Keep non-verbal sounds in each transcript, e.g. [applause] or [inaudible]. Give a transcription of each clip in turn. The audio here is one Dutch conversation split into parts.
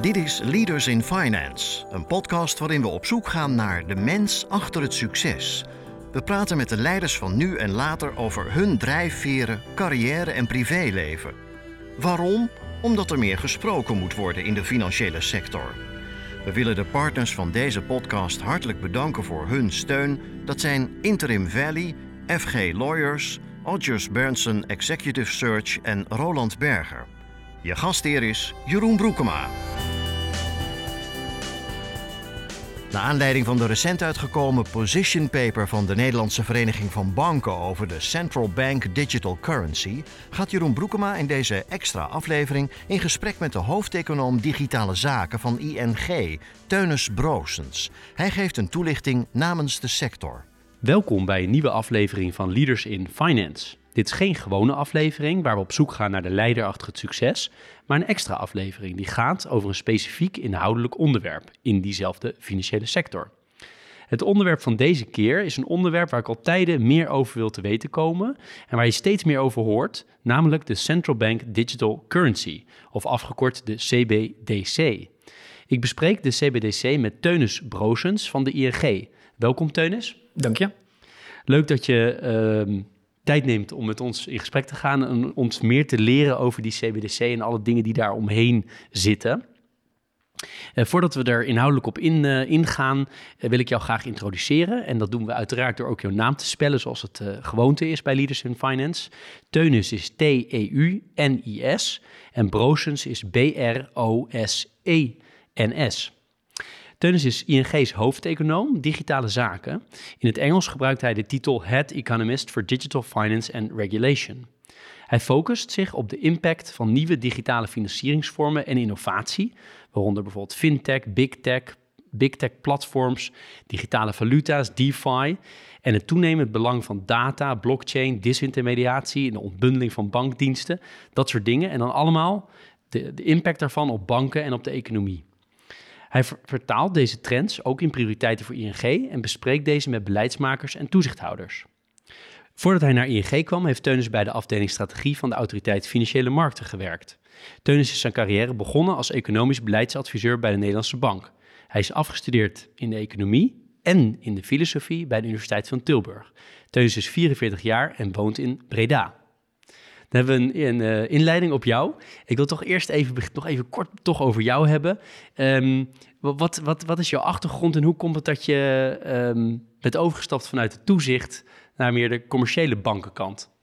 Dit is Leaders in Finance, een podcast waarin we op zoek gaan naar de mens achter het succes. We praten met de leiders van nu en later over hun drijfveren, carrière en privéleven. Waarom? Omdat er meer gesproken moet worden in de financiële sector. We willen de partners van deze podcast hartelijk bedanken voor hun steun. Dat zijn Interim Valley, FG Lawyers, Odgers Berndsen Executive Search en Roland Berger. Je gastheer is Jeroen Broekema. Naar aanleiding van de recent uitgekomen position paper van de Nederlandse Vereniging van Banken over de Central Bank Digital Currency gaat Jeroen Broekema in deze extra aflevering in gesprek met de hoofdeconoom digitale zaken van ING, Teunus Broosens. Hij geeft een toelichting namens de sector. Welkom bij een nieuwe aflevering van Leaders in Finance. Dit is geen gewone aflevering waar we op zoek gaan naar de leider achter het succes, maar een extra aflevering die gaat over een specifiek inhoudelijk onderwerp in diezelfde financiële sector. Het onderwerp van deze keer is een onderwerp waar ik al tijden meer over wil te weten komen en waar je steeds meer over hoort, namelijk de Central Bank Digital Currency, of afgekort de CBDC. Ik bespreek de CBDC met Teunus Broosens van de ING. Welkom Teunus. Dank je. Leuk dat je ehm, tijd neemt om met ons in gesprek te gaan en ons meer te leren over die CBDC en alle dingen die daar omheen zitten. Uh, voordat we er inhoudelijk op in, uh, ingaan, uh, wil ik jou graag introduceren. En dat doen we uiteraard door ook jouw naam te spellen, zoals het gewoonte is bij Leaders in Finance. Teunus is T-E-U-N-I-S en Broosens is B-R-O-S-E-N-S. Teunis is ING's hoofdeconoom digitale zaken. In het Engels gebruikt hij de titel Head Economist for Digital Finance and Regulation. Hij focust zich op de impact van nieuwe digitale financieringsvormen en innovatie, waaronder bijvoorbeeld fintech, big tech, big tech platforms, digitale valuta's, DeFi en het toenemend belang van data, blockchain, disintermediatie en de ontbundeling van bankdiensten, dat soort dingen. En dan allemaal de, de impact daarvan op banken en op de economie. Hij vertaalt deze trends ook in prioriteiten voor ING en bespreekt deze met beleidsmakers en toezichthouders. Voordat hij naar ING kwam, heeft Teunis bij de afdeling strategie van de Autoriteit Financiële Markten gewerkt. Teunis is zijn carrière begonnen als economisch beleidsadviseur bij de Nederlandse Bank. Hij is afgestudeerd in de economie en in de filosofie bij de Universiteit van Tilburg. Teunis is 44 jaar en woont in Breda. Dan hebben we een, uh, inleiding op jou. Ik wil toch eerst even, nog even kort toch over jou hebben. Um, wat, wat, wat is jouw achtergrond en hoe komt het dat je um, bent overgestapt vanuit het toezicht naar meer de commerciële bankenkant?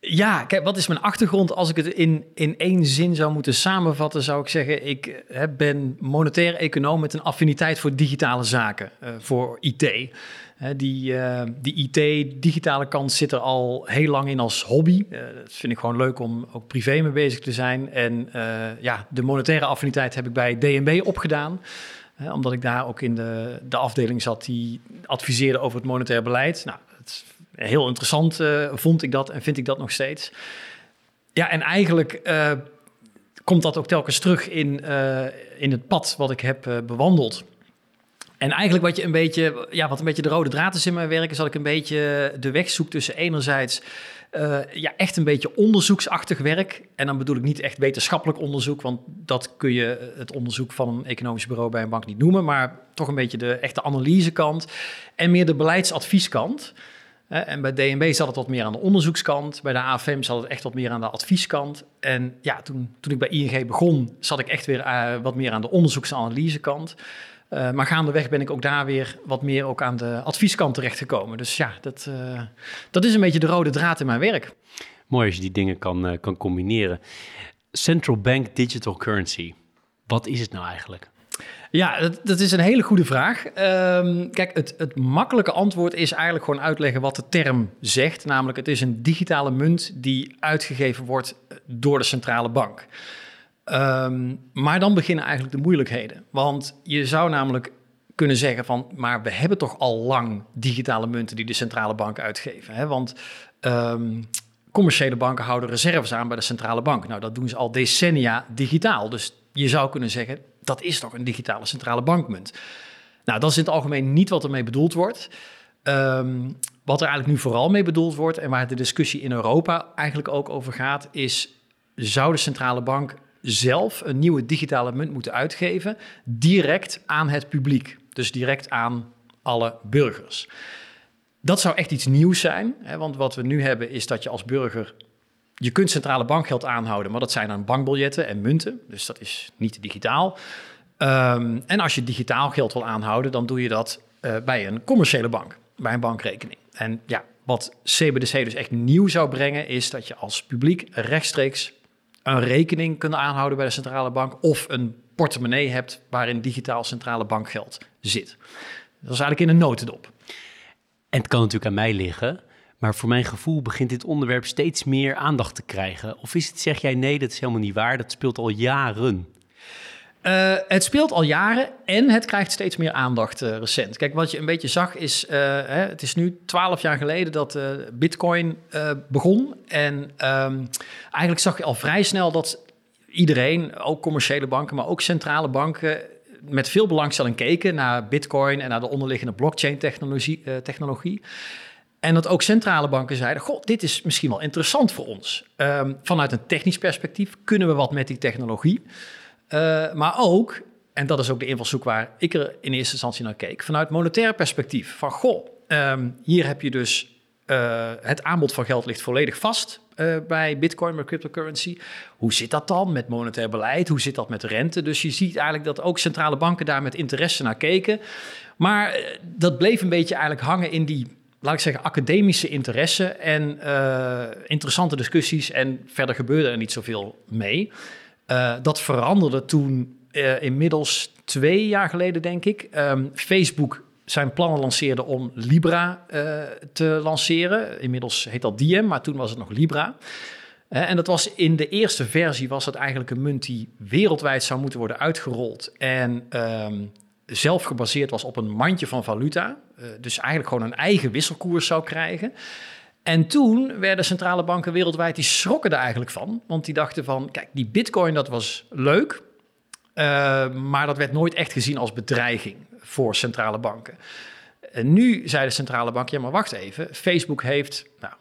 Ja, kijk, wat is mijn achtergrond? Als ik het in, in één zin zou moeten samenvatten, zou ik zeggen: ik ben monetair econoom met een affiniteit voor digitale zaken, uh, voor IT die, uh, die IT, digitale kant zit er al heel lang in als hobby. Uh, dat vind ik gewoon leuk om ook privé mee bezig te zijn. En uh, ja, de monetaire affiniteit heb ik bij DNB opgedaan. omdat ik daar ook in de, de afdeling zat die adviseerde over het monetair beleid. Nou, het heel interessant vond ik dat en vind ik dat nog steeds. Ja, en eigenlijk komt dat ook telkens terug in, in het pad wat ik heb bewandeld. En eigenlijk wat je een beetje, ja, wat een beetje de rode draad is in mijn werk, is dat ik een beetje de weg zoek tussen enerzijds uh, ja, echt een beetje onderzoeksachtig werk. En dan bedoel ik niet echt wetenschappelijk onderzoek, want dat kun je het onderzoek van een economisch bureau bij een bank niet noemen, maar toch een beetje de echte analysekant en meer de beleidsadvieskant. En bij DNB zat het wat meer aan de onderzoekskant. Bij de AFM zat het echt wat meer aan de advieskant. En ja, toen, toen ik bij ING begon, zat ik echt weer uh, wat meer aan de onderzoeks- en analysekant. Uh, maar gaandeweg ben ik ook daar weer wat meer ook aan de advieskant terechtgekomen. Dus ja, dat, uh, dat is een beetje de rode draad in mijn werk. Mooi als je die dingen kan, uh, kan combineren. Central Bank Digital Currency, wat is het nou eigenlijk? Ja, dat, dat is een hele goede vraag. Um, kijk, het, het makkelijke antwoord is eigenlijk gewoon uitleggen wat de term zegt. Namelijk, het is een digitale munt die uitgegeven wordt door de centrale bank. Um, maar dan beginnen eigenlijk de moeilijkheden. Want je zou namelijk kunnen zeggen van, maar we hebben toch al lang digitale munten die de centrale bank uitgeven. Hè? Want um, commerciële banken houden reserves aan bij de centrale bank. Nou, dat doen ze al decennia digitaal. Dus je zou kunnen zeggen, dat is toch een digitale centrale bankmunt. Nou, dat is in het algemeen niet wat ermee bedoeld wordt. Um, wat er eigenlijk nu vooral mee bedoeld wordt en waar de discussie in Europa eigenlijk ook over gaat, is: zou de centrale bank zelf een nieuwe digitale munt moeten uitgeven, direct aan het publiek. Dus direct aan alle burgers. Dat zou echt iets nieuws zijn, hè, want wat we nu hebben is dat je als burger je kunt centrale bankgeld aanhouden, maar dat zijn dan bankbiljetten en munten. Dus dat is niet digitaal. Um, en als je digitaal geld wil aanhouden, dan doe je dat uh, bij een commerciële bank, bij een bankrekening. En ja, wat CBDC dus echt nieuw zou brengen, is dat je als publiek rechtstreeks een rekening kunt aanhouden bij de centrale bank of een portemonnee hebt waarin digitaal centrale bankgeld zit. Dat is eigenlijk in een notendop. En het kan natuurlijk aan mij liggen, maar voor mijn gevoel begint dit onderwerp steeds meer aandacht te krijgen. Of is het, zeg jij nee, dat is helemaal niet waar, dat speelt al jaren? Uh, het speelt al jaren en het krijgt steeds meer aandacht uh, recent. Kijk, wat je een beetje zag is, uh, hè, het is nu twaalf jaar geleden dat Bitcoin begon. En um, eigenlijk zag je al vrij snel dat iedereen, ook commerciële banken, maar ook centrale banken, met veel belangstelling keken naar Bitcoin en naar de onderliggende blockchain-technologie. technologie. En dat ook centrale banken zeiden: Goh, dit is misschien wel interessant voor ons. Um, vanuit een technisch perspectief kunnen we wat met die technologie. Uh, maar ook, en dat is ook de invalshoek waar ik er in eerste instantie naar keek, vanuit monetair perspectief. Van goh, um, hier heb je dus uh, het aanbod van geld ligt volledig vast uh, bij Bitcoin, bij cryptocurrency. Hoe zit dat dan met monetair beleid? Hoe zit dat met rente? Dus je ziet eigenlijk dat ook centrale banken daar met interesse naar keken. Maar dat bleef een beetje eigenlijk hangen in die laat ik zeggen, academische interesse en interessante discussies. En verder gebeurde er niet zoveel mee. Uh, dat veranderde toen uh, inmiddels twee jaar geleden, denk ik. Um, Facebook zijn plannen lanceerde om Libra te lanceren. Inmiddels heet dat Diem, maar toen was het nog Libra. en dat was in de eerste versie was het eigenlijk een munt die wereldwijd zou moeten worden uitgerold. En um, zelf gebaseerd was op een mandje van valuta. Dus eigenlijk gewoon een eigen wisselkoers zou krijgen. En toen werden centrale banken wereldwijd, die schrokken er eigenlijk van. Want die dachten van, kijk, die bitcoin dat was leuk. Uh, maar dat werd nooit echt gezien als bedreiging voor centrale banken. En nu zei de centrale bank, ja maar wacht even. Facebook heeft nou,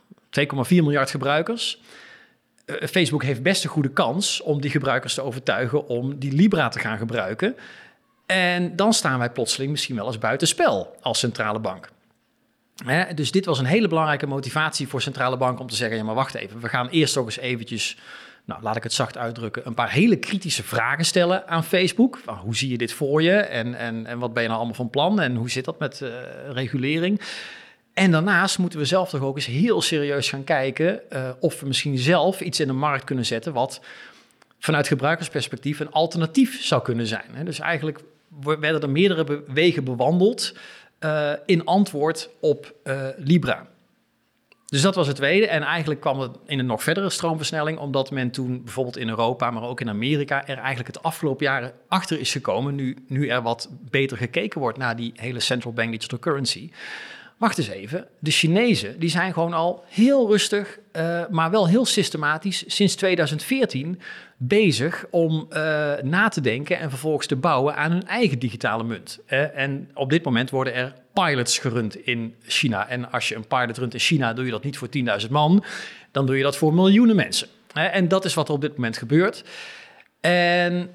2,4 miljard gebruikers. Uh, Facebook heeft best een goede kans om die gebruikers te overtuigen om die Libra te gaan gebruiken. En dan staan wij plotseling misschien wel eens buitenspel als centrale bank. Dus dit was een hele belangrijke motivatie voor centrale banken om te zeggen: ja, maar wacht even, we gaan eerst ook eens eventjes, nou laat ik het zacht uitdrukken, een paar hele kritische vragen stellen aan Facebook. Van, hoe zie je dit voor je en, en, en wat ben je nou allemaal van plan en hoe zit dat met uh, regulering? En daarnaast moeten we zelf toch ook eens heel serieus gaan kijken uh, of we misschien zelf iets in de markt kunnen zetten wat vanuit gebruikersperspectief een alternatief zou kunnen zijn. Dus eigenlijk werden er meerdere wegen bewandeld uh, in antwoord op uh, Libra. Dus dat was het tweede. En eigenlijk kwam het in een nog verdere stroomversnelling, omdat men toen bijvoorbeeld in Europa, maar ook in Amerika, er eigenlijk het afgelopen jaren achter is gekomen, nu, nu er wat beter gekeken wordt naar die hele central bank digital currency. Wacht eens even, de Chinezen die zijn gewoon al heel rustig, uh, maar wel heel systematisch sinds 2014 bezig om uh, na te denken en vervolgens te bouwen aan hun eigen digitale munt. Uh, en op dit moment worden er pilots gerund in China. En als je een pilot runt in China, doe je dat niet voor 10.000 man, dan doe je dat voor miljoenen mensen. En dat is wat er op dit moment gebeurt. En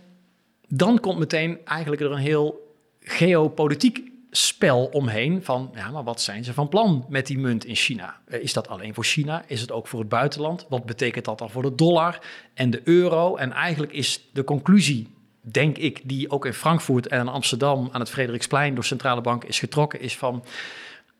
dan komt meteen eigenlijk er een heel geopolitiek spel omheen van, ja, maar wat zijn ze van plan met die munt in China? Eh, is dat alleen voor China? Is het ook voor het buitenland? Wat betekent dat dan voor de dollar en de euro? En eigenlijk is de conclusie, denk ik, die ook in Frankfurt en in Amsterdam aan het Frederiksplein door centrale bank is getrokken, is van,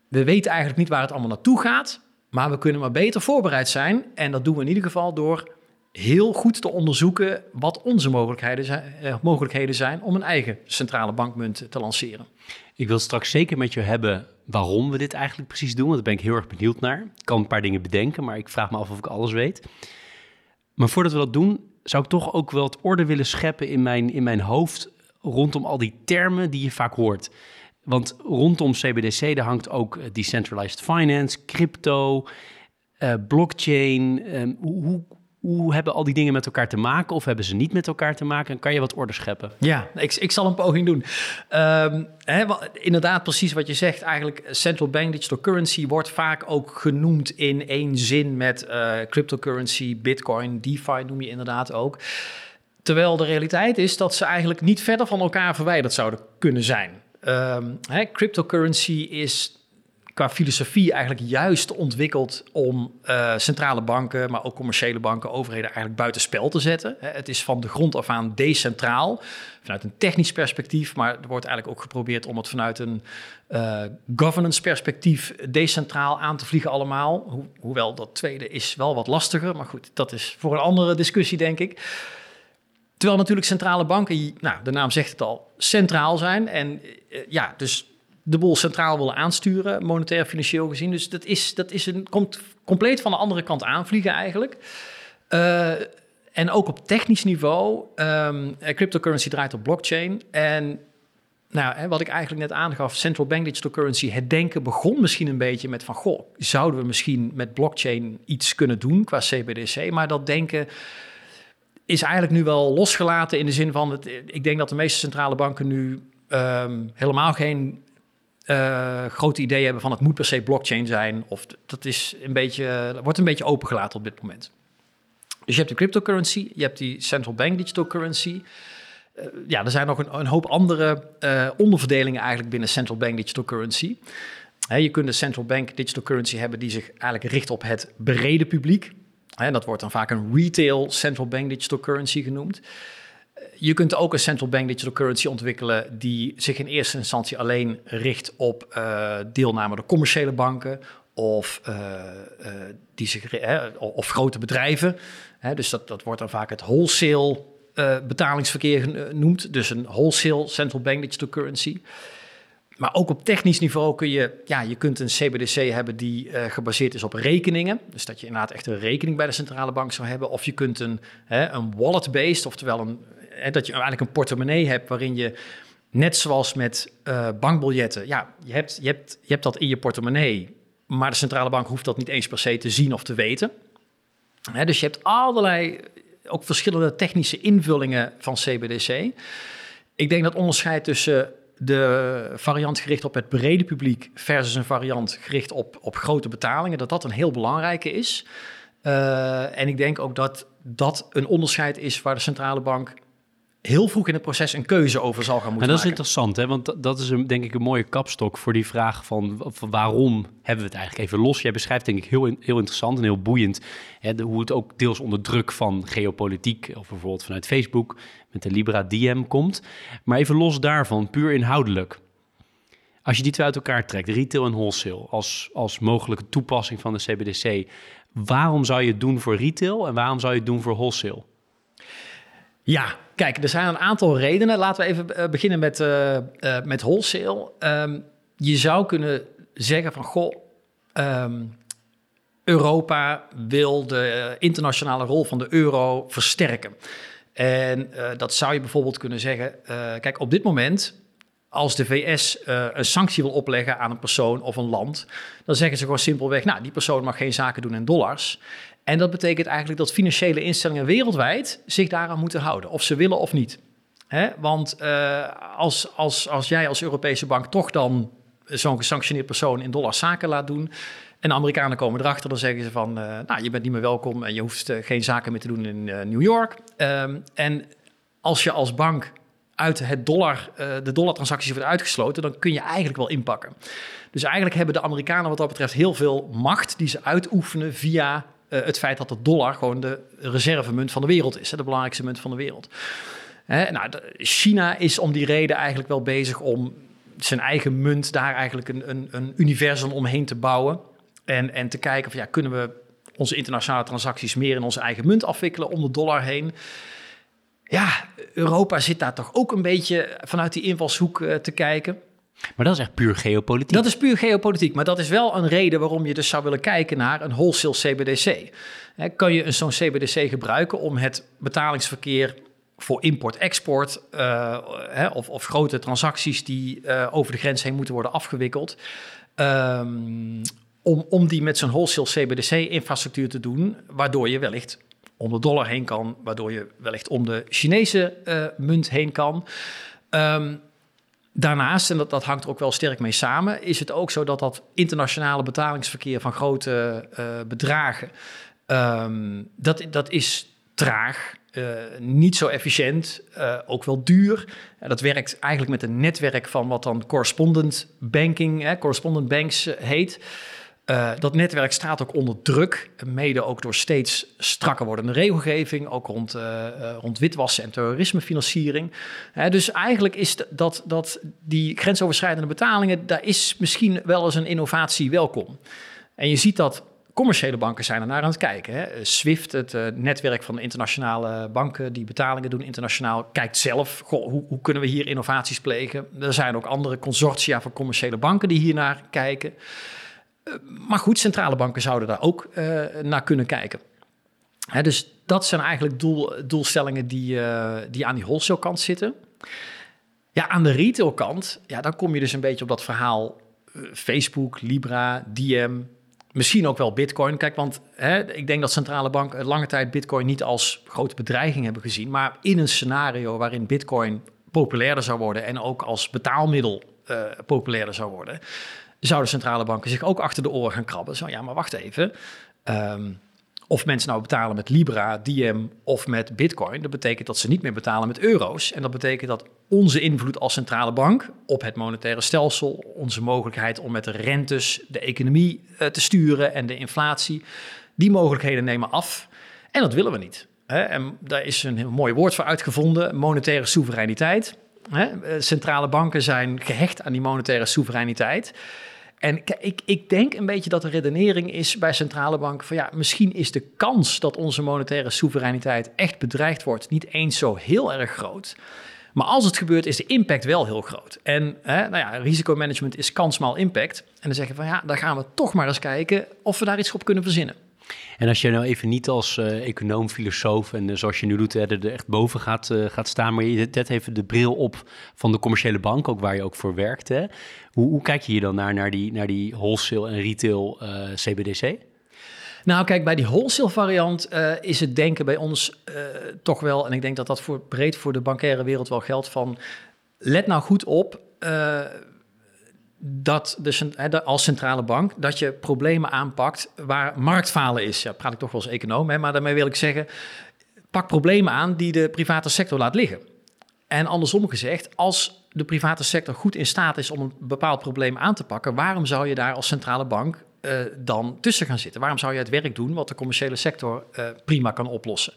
we weten eigenlijk niet waar het allemaal naartoe gaat, maar we kunnen maar beter voorbereid zijn. En dat doen we in ieder geval door heel goed te onderzoeken wat onze mogelijkheden zijn, eh, mogelijkheden zijn om een eigen centrale bankmunt te lanceren. Ik wil straks zeker met je hebben waarom we dit eigenlijk precies doen, want daar ben ik heel erg benieuwd naar. Ik kan een paar dingen bedenken, maar ik vraag me af of ik alles weet. Maar voordat we dat doen, zou ik toch ook wel het orde willen scheppen in mijn, in mijn hoofd rondom al die termen die je vaak hoort. Want rondom CBDC daar hangt ook eh, decentralized finance, crypto, uh, blockchain. Um, hoe, hoe hebben al die dingen met elkaar te maken of hebben ze niet met elkaar te maken? En kan je wat orde scheppen? Ja, ik, ik zal een poging doen. Um, hè, inderdaad, precies wat je zegt. Eigenlijk central bank digital currency wordt vaak ook genoemd in één zin met uh, cryptocurrency, bitcoin, DeFi noem je inderdaad ook. Terwijl de realiteit is dat ze eigenlijk niet verder van elkaar verwijderd zouden kunnen zijn. Ehm, cryptocurrency is qua filosofie eigenlijk juist ontwikkeld om uh, centrale banken, maar ook commerciële banken, overheden eigenlijk buitenspel te zetten. Het is van de grond af aan decentraal, vanuit een technisch perspectief, maar er wordt eigenlijk ook geprobeerd om het vanuit een uh, governance perspectief decentraal aan te vliegen allemaal. hoewel dat tweede is wel wat lastiger, maar goed, dat is voor een andere discussie denk ik. Terwijl natuurlijk centrale banken, nou, de naam zegt het al, centraal zijn. En uh, ja, dus de boel centraal willen aansturen, monetair financieel gezien. Dus dat, is, dat is een, komt compleet van de andere kant aanvliegen eigenlijk. Uh, en ook op technisch niveau, um, cryptocurrency draait op blockchain. En nou, hè, wat ik eigenlijk net aangaf, central bank digital currency, het denken begon misschien een beetje met van, goh, zouden we misschien met blockchain iets kunnen doen qua CBDC? Maar dat denken is eigenlijk nu wel losgelaten in de zin van, het, ik denk dat de meeste centrale banken nu um, helemaal geen uh, grote ideeën hebben van het moet per se blockchain zijn. Of dat is een beetje, wordt een beetje opengelaten op dit moment. Dus je hebt de cryptocurrency, je hebt die central bank digital currency. Uh, ja, er zijn nog een, een hoop andere onderverdelingen eigenlijk binnen central bank digital currency. Je kunt de central bank digital currency hebben die zich eigenlijk richt op het brede publiek. He, dat wordt dan vaak een retail central bank digital currency genoemd. Je kunt ook een central bank digital currency ontwikkelen die zich in eerste instantie alleen richt op uh, deelname door commerciële banken of, uh, uh, die zich, of grote bedrijven. Hè, dus dat, dat wordt dan vaak het wholesale betalingsverkeer genoemd. Dus een wholesale central bank digital currency. Maar ook op technisch niveau kun je, ja, je kunt een CBDC hebben die gebaseerd is op rekeningen. Dus dat je inderdaad echt een rekening bij de centrale bank zou hebben. Of je kunt een, hè, een wallet-based, oftewel een, hè, dat je eigenlijk een portemonnee hebt waarin je, net zoals met uh, bankbiljetten, ja, je hebt, je, hebt, je hebt dat in je portemonnee. Maar de centrale bank hoeft dat niet eens per se te zien of te weten. Hè, dus je hebt allerlei, ook verschillende technische invullingen van CBDC. Ik denk dat onderscheid tussen de variant gericht op het brede publiek versus een variant gericht op, op grote betalingen, dat dat een heel belangrijke is. Uh, en ik denk ook dat dat een onderscheid is waar de centrale bank heel vroeg in het proces een keuze over zal gaan moeten en dat is interessant, hè? want dat is een, denk ik een mooie kapstok voor die vraag van, van, waarom hebben we het eigenlijk even los. Jij beschrijft denk ik heel, heel interessant en heel boeiend hè, de, hoe het ook deels onder druk van geopolitiek of bijvoorbeeld vanuit Facebook met de Libra DM komt. Maar even los daarvan, puur inhoudelijk. Als je die twee uit elkaar trekt, retail en wholesale, als, als mogelijke toepassing van de CBDC, waarom zou je het doen voor retail en waarom zou je het doen voor wholesale? Ja, kijk, er zijn een aantal redenen. Laten we even uh, beginnen met, uh, uh, met wholesale. Um, je zou kunnen zeggen van, goh, um, Europa wil de internationale rol van de euro versterken. En dat zou je bijvoorbeeld kunnen zeggen, kijk, op dit moment als de VS een sanctie wil opleggen aan een persoon of een land, dan zeggen ze gewoon simpelweg: Nou, die persoon mag geen zaken doen in dollars. En dat betekent eigenlijk dat financiële instellingen wereldwijd zich daaraan moeten houden, of ze willen of niet. Want uh, als, als, als jij als Europese bank toch dan zo'n gesanctioneerd persoon in dollars zaken laat doen. En de Amerikanen komen erachter, dan zeggen ze van, uh, nou, je bent niet meer welkom en je hoeft uh, geen zaken meer te doen in New York. Um, en als je als bank uit het dollar, de dollartransacties wordt uitgesloten, dan kun je eigenlijk wel inpakken. Dus eigenlijk hebben de Amerikanen wat dat betreft heel veel macht die ze uitoefenen via het feit dat de dollar gewoon de reservemunt van de wereld is, de belangrijkste munt van de wereld. Nou, China is om die reden eigenlijk wel bezig om zijn eigen munt daar eigenlijk een, een, een universum omheen te bouwen. En, en te kijken van ja, kunnen we onze internationale transacties meer in onze eigen munt afwikkelen om de dollar heen. Ja, Europa zit daar toch ook een beetje vanuit die invalshoek uh, te kijken. Maar dat is echt puur geopolitiek. Dat is puur geopolitiek, maar dat is wel een reden waarom je dus zou willen kijken naar een wholesale CBDC. kan je zo'n CBDC gebruiken om het betalingsverkeer voor import-export uh, of, of, grote transacties die uh, over de grens heen moeten worden afgewikkeld, um, om, om die met zo'n wholesale CBDC-infrastructuur te doen, waardoor je wellicht om de dollar heen kan, waardoor je wellicht om de Chinese uh, munt heen kan. Um, Daarnaast, en dat, dat hangt er ook wel sterk mee samen, is het ook zo dat dat internationale betalingsverkeer van grote uh, bedragen, um, dat, dat is traag, uh, niet zo efficiënt, uh, ook wel duur. Dat werkt eigenlijk met een netwerk van wat dan correspondent banking, correspondent banks heet. Dat netwerk staat ook onder druk, mede ook door steeds strakker wordende regelgeving, ook rond, rond witwassen en terrorismefinanciering. dus eigenlijk is dat, dat die grensoverschrijdende betalingen, daar is misschien wel eens een innovatie welkom. En je ziet dat commerciële banken zijn er naar aan het kijken. Hè. SWIFT, het netwerk van internationale banken die betalingen doen internationaal, kijkt zelf, hoe, hoe, kunnen we hier innovaties plegen? Er zijn ook andere consortia van commerciële banken die hier naar kijken. Maar goed, centrale banken zouden daar ook uh, naar kunnen kijken. Hè, dus dat zijn eigenlijk doel, doelstellingen die, die aan die wholesale kant zitten. Ja, aan de retail kant, ja, dan kom je dus een beetje op dat verhaal Facebook, Libra, DM, Misschien ook wel Bitcoin. Kijk, want hè, ik denk dat centrale banken lange tijd Bitcoin niet als grote bedreiging hebben gezien. Maar in een scenario waarin Bitcoin populairder zou worden en ook als betaalmiddel populairder zou worden, zouden centrale banken zich ook achter de oren gaan krabben. Zo ja, maar wacht even. Um, of mensen nou betalen met Libra, Diem of met Bitcoin, dat betekent dat ze niet meer betalen met euro's. En dat betekent dat onze invloed als centrale bank op het monetaire stelsel, onze mogelijkheid om met de rentes de economie uh, te sturen en de inflatie, die mogelijkheden nemen af. En dat willen we niet. En daar is een heel mooi woord voor uitgevonden: monetaire soevereiniteit. Hè? Eh, centrale banken zijn gehecht aan die monetaire soevereiniteit. En ik, ik denk een beetje dat de redenering is bij centrale banken van ja, misschien is de kans dat onze monetaire soevereiniteit echt bedreigd wordt niet eens zo heel erg groot. Maar als het gebeurt, is de impact wel heel groot. En hè, nou ja, risicomanagement is kansmaal impact. En dan zeggen we van ja, dan gaan we toch maar eens kijken of we daar iets op kunnen verzinnen. En als je nou even niet als uh, econoom, filosoof en uh, zoals je nu doet, er echt boven gaat, uh, gaat staan, maar je zet even de bril op van de commerciële bank, ook waar je ook voor werkt. Hoe, hoe kijk je hier dan naar, naar die, naar die wholesale en retail CBDC? Nou, kijk, bij die wholesale variant is het denken bij ons toch wel, en ik denk dat dat voor, breed voor de bankaire wereld wel geldt, van let nou goed op dat de, als centrale bank dat je problemen aanpakt waar marktfalen is. Ja, praat ik toch wel als econoom, maar daarmee wil ik zeggen, pak problemen aan die de private sector laat liggen. En andersom gezegd, als de private sector goed in staat is om een bepaald probleem aan te pakken, waarom zou je daar als centrale bank uh, dan tussen gaan zitten? Waarom zou je het werk doen wat de commerciële sector uh, prima kan oplossen?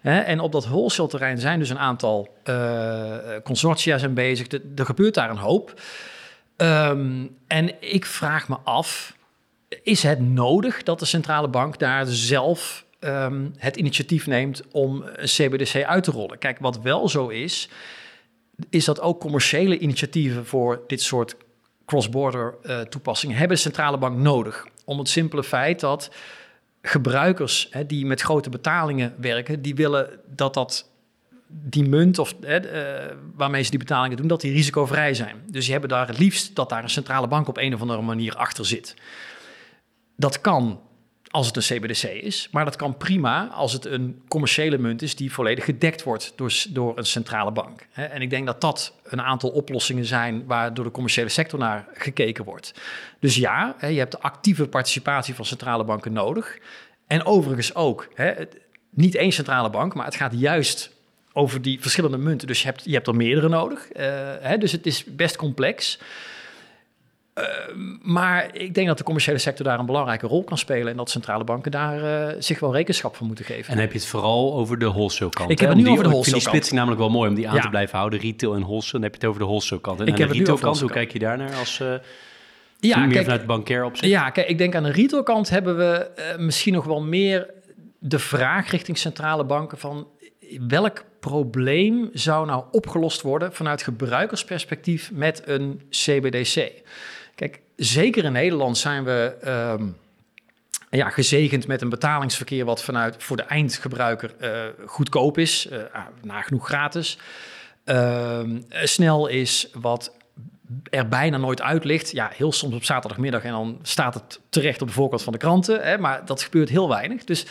Hè? En op dat wholesale terrein zijn dus een aantal uh, consortia bezig. er gebeurt daar een hoop. Um, en ik vraag me af, is het nodig dat de centrale bank daar zelf um, het initiatief neemt om CBDC uit te rollen? Kijk, wat wel zo is, is dat ook commerciële initiatieven voor dit soort cross-border uh, toepassingen hebben de centrale bank nodig. Om het simpele feit dat gebruikers hè, die met grote betalingen werken, die willen dat dat die munt of uh, waarmee ze die betalingen doen, dat die risicovrij zijn. Dus die hebben daar het liefst dat daar een centrale bank op een of andere manier achter zit. Dat kan als het een CBDC is, maar dat kan prima als het een commerciële munt is die volledig gedekt wordt door, door een centrale bank. En ik denk dat dat een aantal oplossingen zijn waar door de commerciële sector naar gekeken wordt. Dus ja, je hebt de actieve participatie van centrale banken nodig. En overigens ook, niet één centrale bank, maar het gaat juist over die verschillende munten. Dus je hebt, je hebt er meerdere nodig. Uh, hè, dus het is best complex. Uh, maar ik denk dat de commerciële sector daar een belangrijke rol kan spelen en dat centrale banken daar uh, zich wel rekenschap van moeten geven. En heb je het vooral over de wholesale kant? Ik heb het nu over de wholesale kant. Ik vind die splitsing namelijk wel mooi om die aan ja. te blijven houden, retail en wholesale. Dan heb je het over de wholesale kant. En ik heb de retail kant, hoe kijk je daar naar als uh, ja, meer kijk, vanuit bankair opzicht? Ja, kijk, ik denk aan de retail kant hebben we misschien nog wel meer de vraag richting centrale banken van welk probleem zou nou opgelost worden vanuit gebruikersperspectief met een CBDC? Kijk, zeker in Nederland zijn we um, ja, gezegend met een betalingsverkeer wat vanuit voor de eindgebruiker uh, goedkoop is, uh, nagenoeg gratis. Uh, snel is, wat er bijna nooit uit ligt. Ja, heel soms op zaterdagmiddag en dan staat het terecht op de voorkant van de kranten. Hè, maar dat gebeurt heel weinig. Dus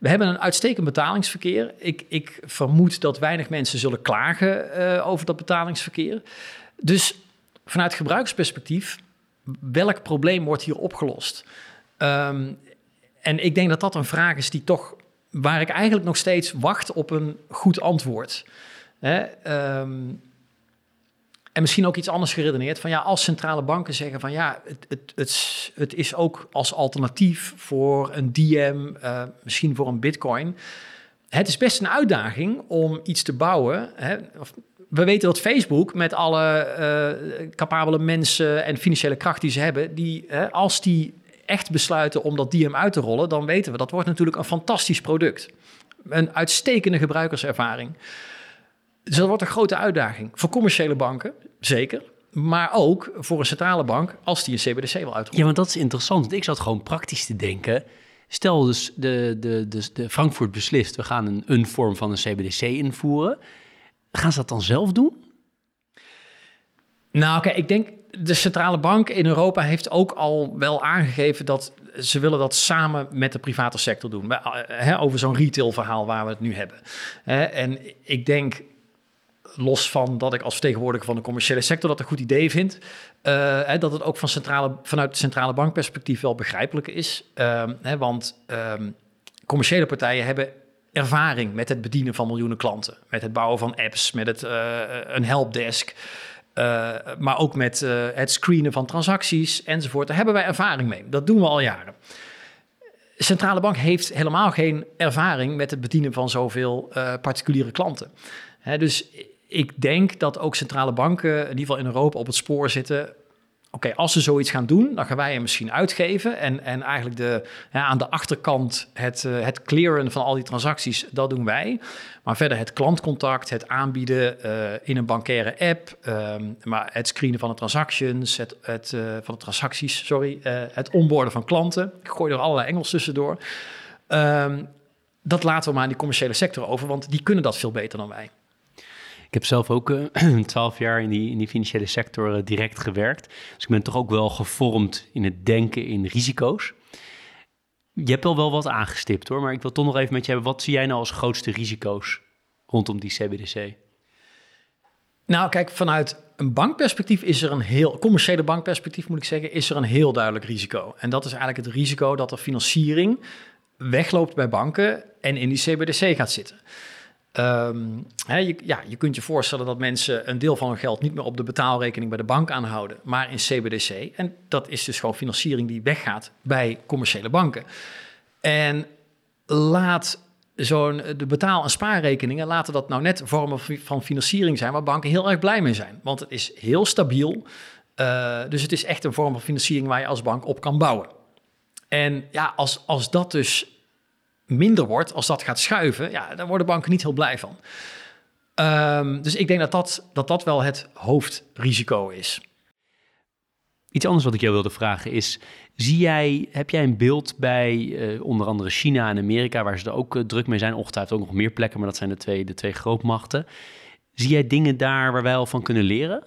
we hebben een uitstekend betalingsverkeer. Ik, ik vermoed dat weinig mensen zullen klagen uh, over dat betalingsverkeer. Dus vanuit gebruiksperspectief, welk probleem wordt hier opgelost? Um, en ik denk dat dat een vraag is die toch waar ik eigenlijk nog steeds wacht op een goed antwoord. Hè, ehm, en misschien ook iets anders geredeneerd. Van ja, als centrale banken zeggen van ja, het, het, het, is ook als alternatief voor een DM, uh, misschien voor een bitcoin. Het is best een uitdaging om iets te bouwen. Hè, we weten dat Facebook met alle uh, capabele mensen en financiële kracht die ze hebben, die als die echt besluiten om dat DM uit te rollen, dan weten we dat wordt natuurlijk een fantastisch product. Een uitstekende gebruikerservaring. Dus dat wordt een grote uitdaging. Voor commerciële banken, zeker. Maar ook voor een centrale bank als die een CBDC wil uitrollen. Ja, want dat is interessant. Ik zat gewoon praktisch te denken. Stel dus de, de, de, de Frankfurt beslist, we gaan een, een vorm van een CBDC invoeren. Gaan ze dat dan zelf doen? Nou, oké, ik denk de centrale bank in Europa heeft ook al wel aangegeven dat ze willen dat samen met de private sector doen. Eh, over zo'n retail verhaal waar we het nu hebben. En ik denk los van dat ik als vertegenwoordiger van de commerciële sector dat een goed idee vind, uh, dat het ook van centrale, vanuit centrale bankperspectief wel begrijpelijk is. Uh, hè, want um, commerciële partijen hebben ervaring met het bedienen van miljoenen klanten, met het bouwen van apps, met het, uh, een helpdesk. Uh, maar ook met het screenen van transacties enzovoort. Daar hebben wij ervaring mee. Dat doen we al jaren. Centrale bank heeft helemaal geen ervaring met het bedienen van zoveel particuliere klanten. dus ik denk dat ook centrale banken, in ieder geval in Europa, op het spoor zitten. Oké, als ze zoiets gaan doen, dan gaan wij hem misschien uitgeven. En, en eigenlijk de, ja, aan de achterkant het, uh, het clearen van al die transacties, dat doen wij. Maar verder het klantcontact, het aanbieden uh, in een bankaire app, um, maar het screenen van de transactions, het, uh, van de transacties, sorry, het onboarden van klanten. Ik gooi er allerlei Engels tussendoor. Um, dat laten we maar aan die commerciële sector over, want die kunnen dat veel beter dan wij. Ik heb zelf ook eh, [clears throat] twaalf jaar in die, in die financiële sector uh, direct gewerkt. Dus ik ben toch ook wel gevormd in het denken in risico's. Je hebt al wel wat aangestipt hoor, maar ik wil toch nog even met je hebben. Wat zie jij nou als grootste risico's rondom die CBDC? Nou, kijk, vanuit een bankperspectief is er een heel, commerciële bankperspectief moet ik zeggen, is er een heel duidelijk risico. En dat is eigenlijk het risico dat er financiering wegloopt bij banken en in die CBDC gaat zitten. Um, je, ja, je kunt je voorstellen dat mensen een deel van hun geld niet meer op de betaalrekening bij de bank aanhouden, maar in CBDC. En dat is dus gewoon financiering die weggaat bij commerciële banken. En laat zo'n de betaal- en spaarrekeningen, laten dat nou net vormen van financiering zijn waar banken heel erg blij mee zijn. Want het is heel stabiel. Uh, dus het is echt een vorm van financiering waar je als bank op kan bouwen. En ja, als, als dat dus minder wordt, als dat gaat schuiven, ja, daar worden banken niet heel blij van. Um, dus ik denk dat dat, dat dat wel het hoofdrisico is. Iets anders wat ik jou wilde vragen is: zie jij, heb jij een beeld bij uh, onder andere China en Amerika, waar ze er ook uh, druk mee zijn? Ongetwijfeld ook nog meer plekken, maar dat zijn de twee, de twee grootmachten. Zie jij dingen daar waar wij al van kunnen leren?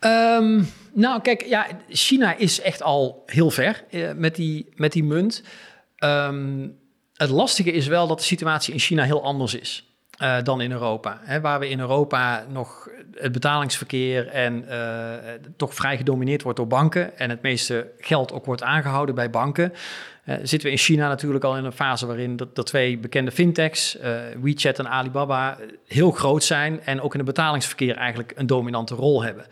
Um, nou, kijk, ja, China is echt al heel ver uh, met, die, met die munt. Um, het lastige is wel dat de situatie in China heel anders is. Uh, dan in Europa. Hè, waar we in Europa nog het betalingsverkeer en uh, toch vrij gedomineerd wordt door banken en het meeste geld ook wordt aangehouden bij banken, uh, zitten we in China natuurlijk al in een fase waarin de twee bekende fintechs, WeChat en Alibaba, heel groot zijn en ook in het betalingsverkeer eigenlijk een dominante rol hebben.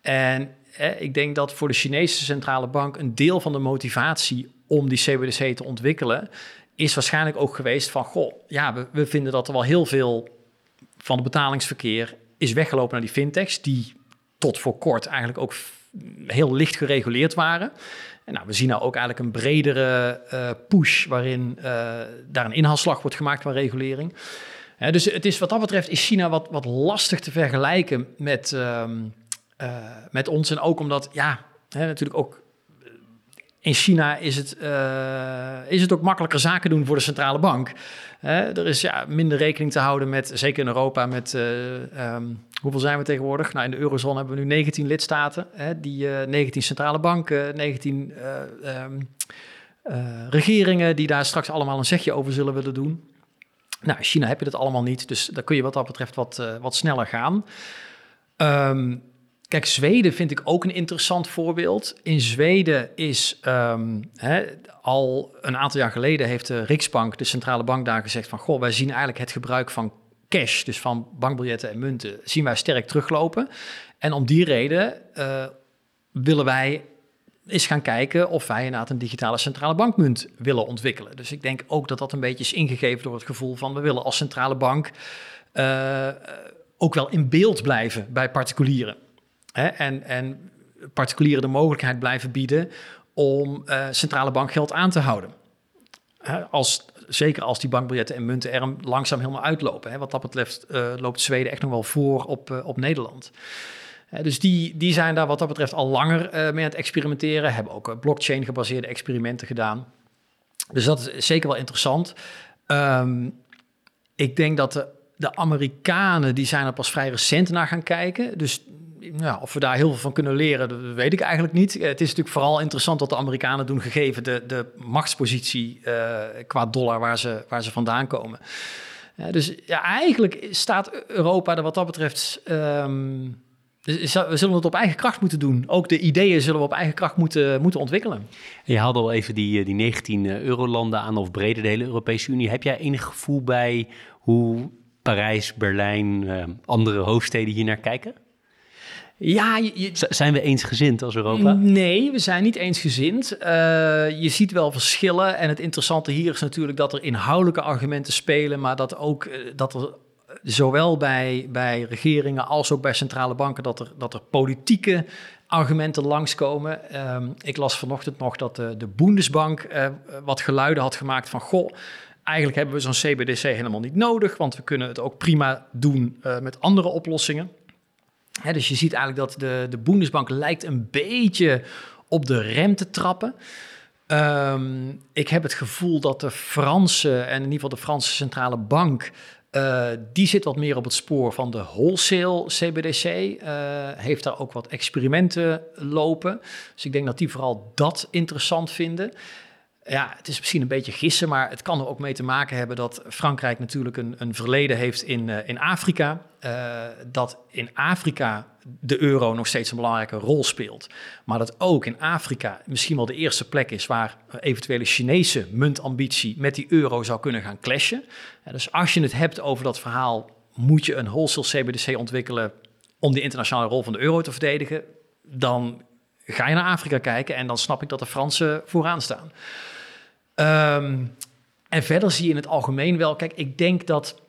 En ik denk dat voor de Chinese centrale bank een deel van de motivatie om die CBDC te ontwikkelen, is waarschijnlijk ook geweest van, goh, ja, we, vinden dat er wel heel veel van het betalingsverkeer is weggelopen naar die fintechs, die tot voor kort eigenlijk ook heel licht gereguleerd waren. En nou, we zien nou ook eigenlijk een bredere uh, push waarin uh, daar een inhaalslag wordt gemaakt van regulering. Dus het is wat dat betreft is China wat, wat lastig te vergelijken met, um, met ons. En ook omdat, ja, hè, natuurlijk ook in China is het, uh, is het ook makkelijker zaken doen voor de centrale bank. Er is ja, minder rekening te houden met, zeker in Europa, met uh, um, hoeveel zijn we tegenwoordig? Nou, in de eurozone hebben we nu 19 lidstaten, die 19 centrale banken, 19 um, regeringen die daar straks allemaal een zegje over zullen willen doen. Nou, in China heb je dat allemaal niet, dus daar kun je wat dat betreft wat, wat sneller gaan. Um, Kijk, Zweden vind ik ook een interessant voorbeeld. In Zweden is ehm, al een aantal jaar geleden heeft de Riksbank, de centrale bank, daar gezegd van goh, wij zien eigenlijk het gebruik van cash, dus van bankbiljetten en munten, zien wij sterk teruglopen. En om die reden uh, willen wij eens gaan kijken of wij inderdaad een digitale centrale bankmunt willen ontwikkelen. Dus ik denk ook dat dat een beetje is ingegeven door het gevoel van we willen als centrale bank uh, ook wel in beeld blijven bij particulieren. Hè? En, en particulieren de mogelijkheid blijven bieden om uh, centrale bankgeld aan te houden. Als, zeker als die bankbiljetten en munten er langzaam helemaal uitlopen. Hè. Wat dat betreft uh, loopt Zweden echt nog wel voor op, uh, op Nederland. Dus die, die zijn daar wat dat betreft al langer mee aan het experimenteren. Hebben ook blockchain gebaseerde experimenten gedaan. Dus dat is zeker wel interessant. Um, ik denk dat de, de Amerikanen, die zijn er pas vrij recent naar gaan kijken. Dus ja, of we daar heel veel van kunnen leren, dat weet ik eigenlijk niet. Het is natuurlijk vooral interessant wat de Amerikanen doen, gegeven de, de machtspositie uh, qua dollar waar ze, waar ze vandaan komen. Dus ja, eigenlijk staat Europa er wat dat betreft. Um, we zullen het op eigen kracht moeten doen. Ook de ideeën zullen we op eigen kracht moeten, moeten ontwikkelen. Je haalde al even die, die 19 eurolanden aan, of breder de hele Europese Unie. Heb jij enig gevoel bij hoe Parijs, Berlijn, andere hoofdsteden hier naar kijken? Ja, je, zijn we eensgezind als Europa? Nee, we zijn niet eensgezind. Uh, je ziet wel verschillen. En het interessante hier is natuurlijk dat er inhoudelijke argumenten spelen, maar dat ook uh, dat er zowel bij, bij regeringen als ook bij centrale banken dat er, dat er politieke argumenten langskomen. Uh, ik las vanochtend nog dat de, de Bundesbank uh, wat geluiden had gemaakt van goh. Eigenlijk hebben we zo'n CBDC helemaal niet nodig, want we kunnen het ook prima doen met andere oplossingen dus je ziet eigenlijk dat de, de Bundesbank lijkt een beetje op de rem te trappen. Um, ik heb het gevoel dat de Franse, en in ieder geval de Franse centrale bank, uh, die zit wat meer op het spoor van de wholesale CBDC. Uh, heeft daar ook wat experimenten lopen. Dus ik denk dat die vooral dat interessant vinden ja, het is misschien een beetje gissen, maar het kan er ook mee te maken hebben dat Frankrijk natuurlijk een, een verleden heeft in, uh, in Afrika. Uh, dat in Afrika de euro nog steeds een belangrijke rol speelt. Maar dat ook in Afrika misschien wel de eerste plek is waar eventuele Chinese muntambitie met die euro zou kunnen gaan clashen. Dus als je het hebt over dat verhaal, moet je een wholesale CBDC ontwikkelen om die internationale rol van de euro te verdedigen. Dan ga je naar Afrika kijken en dan snap ik dat de Fransen vooraan staan. Um, en verder zie je in het algemeen wel, kijk, ik denk dat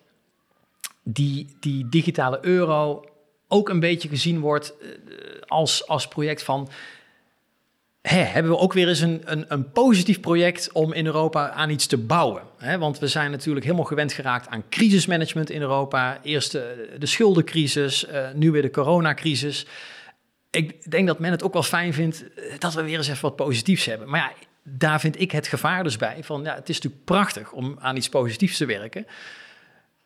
die, die digitale euro ook een beetje gezien wordt uh, als, als project van. Hè, hebben we ook weer eens een, een, een, positief project om in Europa aan iets te bouwen? Hè, want we zijn natuurlijk helemaal gewend geraakt aan crisismanagement in Europa. Eerst de, de schuldencrisis, uh, nu weer de coronacrisis. Ik denk dat men het ook wel fijn vindt dat we weer eens even wat positiefs hebben. Maar ja, daar vind ik het gevaar dus bij. Van, ja, het is natuurlijk prachtig om aan iets positiefs te werken.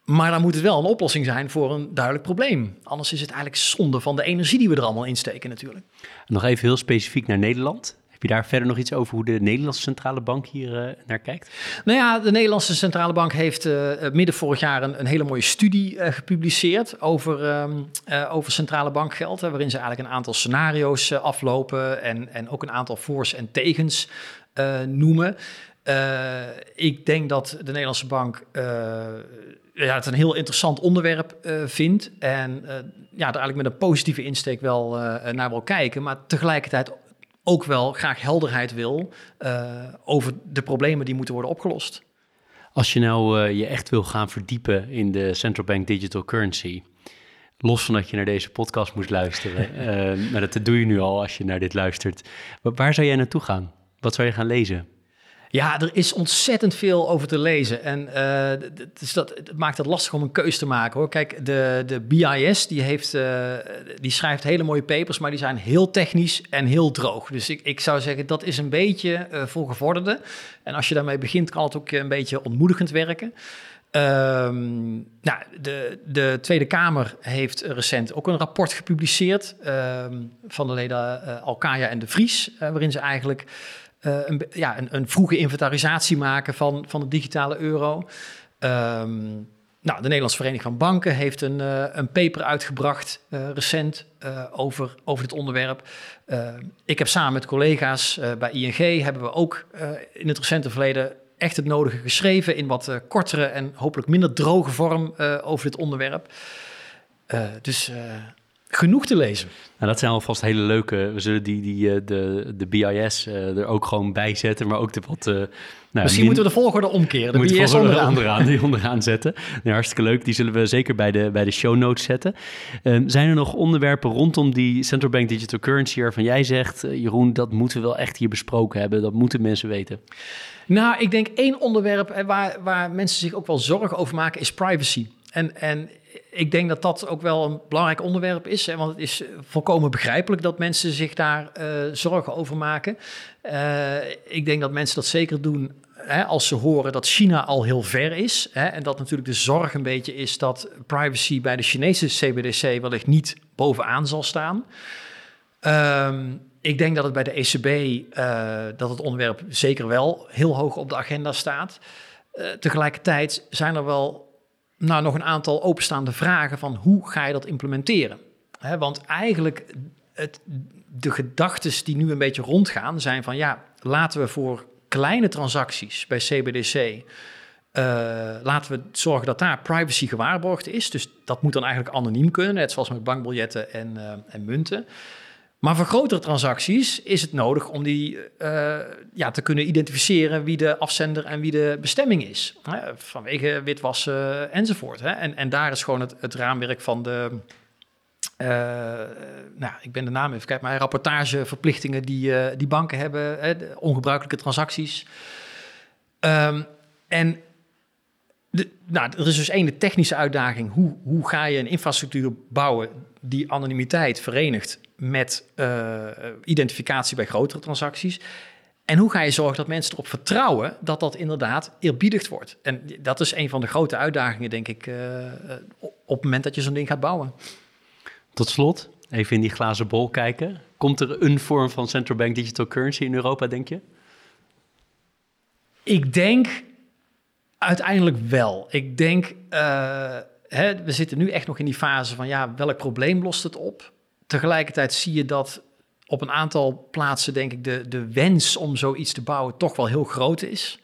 Maar dan moet het wel een oplossing zijn voor een duidelijk probleem. Anders is het eigenlijk zonde van de energie die we er allemaal in steken natuurlijk. Nog even heel specifiek naar Nederland. Je daar verder nog iets over hoe de Nederlandse Centrale Bank hier uh, naar kijkt? Nou ja, de Nederlandse Centrale Bank heeft uh, midden vorig jaar een, hele mooie studie uh, gepubliceerd over, um, over centrale bankgeld. waarin ze eigenlijk een aantal scenario's aflopen en, en ook een aantal voor's en tegens uh, noemen. Uh, ik denk dat de Nederlandse bank uh, ja, het een heel interessant onderwerp vindt. En ja, er eigenlijk met een positieve insteek wel naar wil kijken. Maar tegelijkertijd ook wel graag helderheid wil over de problemen die moeten worden opgelost. Als je nou je echt wil gaan verdiepen in de central bank digital currency, los van dat je naar deze podcast moest luisteren, uh, [laughs] maar dat doe je nu al als je naar dit luistert. Waar zou jij naartoe gaan? Wat zou je gaan lezen? Ja, er is ontzettend veel over te lezen. En dus dat, het maakt het lastig om een keuze te maken hoor. Kijk, de, de BIS die, heeft, uh, die schrijft hele mooie papers, maar die zijn heel technisch en heel droog. Dus ik, ik zou zeggen, dat is een beetje uh, voor gevorderde. En als je daarmee begint, kan het ook een beetje ontmoedigend werken. Um, nou, de, de, Tweede Kamer heeft recent ook een rapport gepubliceerd um, van de leden uh, Alkaya en de Vries, waarin ze eigenlijk een, ja, een, een, vroege inventarisatie maken van, van de digitale euro. Um, nou, de Nederlandse Vereniging van Banken heeft een, uh, een paper uitgebracht uh, recent over, over dit onderwerp. ik heb samen met collega's bij ING hebben we ook in het recente verleden echt het nodige geschreven in wat kortere en hopelijk minder droge vorm over dit onderwerp. dus genoeg te lezen. Nou, dat zijn alvast hele leuke. We zullen die, die, de, de BIS er ook gewoon bij zetten, maar ook de wat nou, Misschien moeten we de volgorde omkeren. De eerst onderaan. onderaan. Die onderaan zetten. Nou, hartstikke leuk. Die zullen we zeker bij de, bij de show notes zetten. Um, zijn er nog onderwerpen rondom die central bank digital currency waarvan jij zegt, uh, Jeroen, dat moeten we wel echt hier besproken hebben. Dat moeten mensen weten. Nou, ik denk één onderwerp eh, waar, waar mensen zich ook wel zorgen over maken is privacy. En, en ik denk dat dat ook wel een belangrijk onderwerp is. Want het is volkomen begrijpelijk dat mensen zich daar uh, zorgen over maken. Uh, ik denk dat mensen dat zeker doen als ze horen dat China al heel ver is. En dat natuurlijk de zorg een beetje is dat privacy bij de Chinese CBDC wellicht niet bovenaan zal staan. Um, ik denk dat het bij de ECB, dat het onderwerp zeker wel heel hoog op de agenda staat. Tegelijkertijd zijn er wel nou, nog een aantal openstaande vragen van hoe ga je dat implementeren? Want eigenlijk het, de gedachten die nu een beetje rondgaan zijn van ja, laten we voor kleine transacties bij CBDC. Eh, laten we zorgen dat daar privacy gewaarborgd is. Dus dat moet dan eigenlijk anoniem kunnen, net zoals met bankbiljetten en, uh, en munten. Maar voor grotere transacties is het nodig om die uh, ja, te kunnen identificeren wie de afzender en wie de bestemming is. Hè? Vanwege witwassen enzovoort. Hè? En, en daar is gewoon het, het raamwerk van de. Uh, nou, ik ben de naam even kijken, maar rapportageverplichtingen die, uh, die banken hebben, hè, ongebruikelijke transacties. Um, en de, nou, er is dus één de technische uitdaging. Hoe, hoe ga je een infrastructuur bouwen die anonimiteit verenigt met uh, identificatie bij grotere transacties? En hoe ga je zorgen dat mensen erop vertrouwen dat dat inderdaad eerbiedigd wordt? En dat is een van de grote uitdagingen, denk ik, uh, op het moment dat je zo'n ding gaat bouwen. Tot slot, even in die glazen bol kijken. Komt er een vorm van central bank digital currency in Europa, denk je? Ik denk uiteindelijk wel. Ik denk, uh, hè, we zitten nu echt nog in die fase van, ja, welk probleem lost het op? Tegelijkertijd zie je dat op een aantal plaatsen, denk ik, de, de wens om zoiets te bouwen toch wel heel groot is.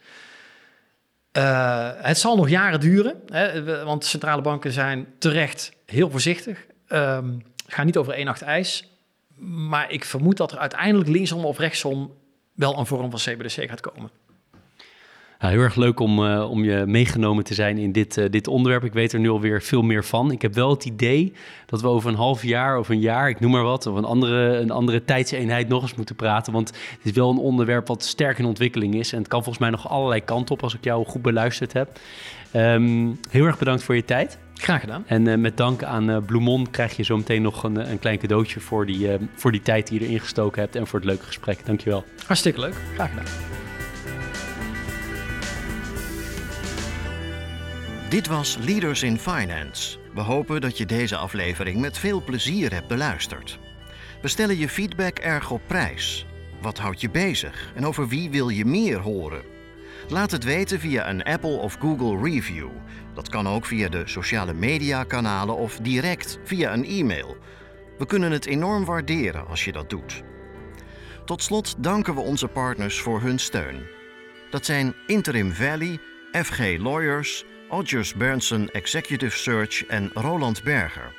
Uh, het zal nog jaren duren, hè, want centrale banken zijn terecht heel voorzichtig. Um, ga niet over één nacht ijs. Maar ik vermoed dat er uiteindelijk linksom of rechtsom wel een vorm van CBDC gaat komen. Nou, heel erg leuk om, uh, om je meegenomen te zijn in dit, uh, dit onderwerp. Ik weet er nu alweer veel meer van. Ik heb wel het idee dat we over een half jaar of een jaar, ik noem maar wat, of een andere, een andere tijdseenheid nog eens moeten praten. Want het is wel een onderwerp wat sterk in ontwikkeling is. En het kan volgens mij nog allerlei kanten op als ik jou goed beluisterd heb. Um, heel erg bedankt voor je tijd. Graag gedaan. En uh, met dank aan uh, Bloemon krijg je zo meteen nog een, een klein cadeautje voor die, uh, voor die tijd die je erin gestoken hebt en voor het leuke gesprek. Dankjewel. Hartstikke leuk. Graag gedaan. Dit was Leaders in Finance. We hopen dat je deze aflevering met veel plezier hebt beluisterd. We stellen je feedback erg op prijs. Wat houdt je bezig en over wie wil je meer horen? Laat het weten via een Apple of Google review. Dat kan ook via de sociale media kanalen of direct via een e-mail. We kunnen het enorm waarderen als je dat doet. Tot slot danken we onze partners voor hun steun. Dat zijn Interim Valley, FG Lawyers, Odgers Berndsen Executive Search en Roland Berger.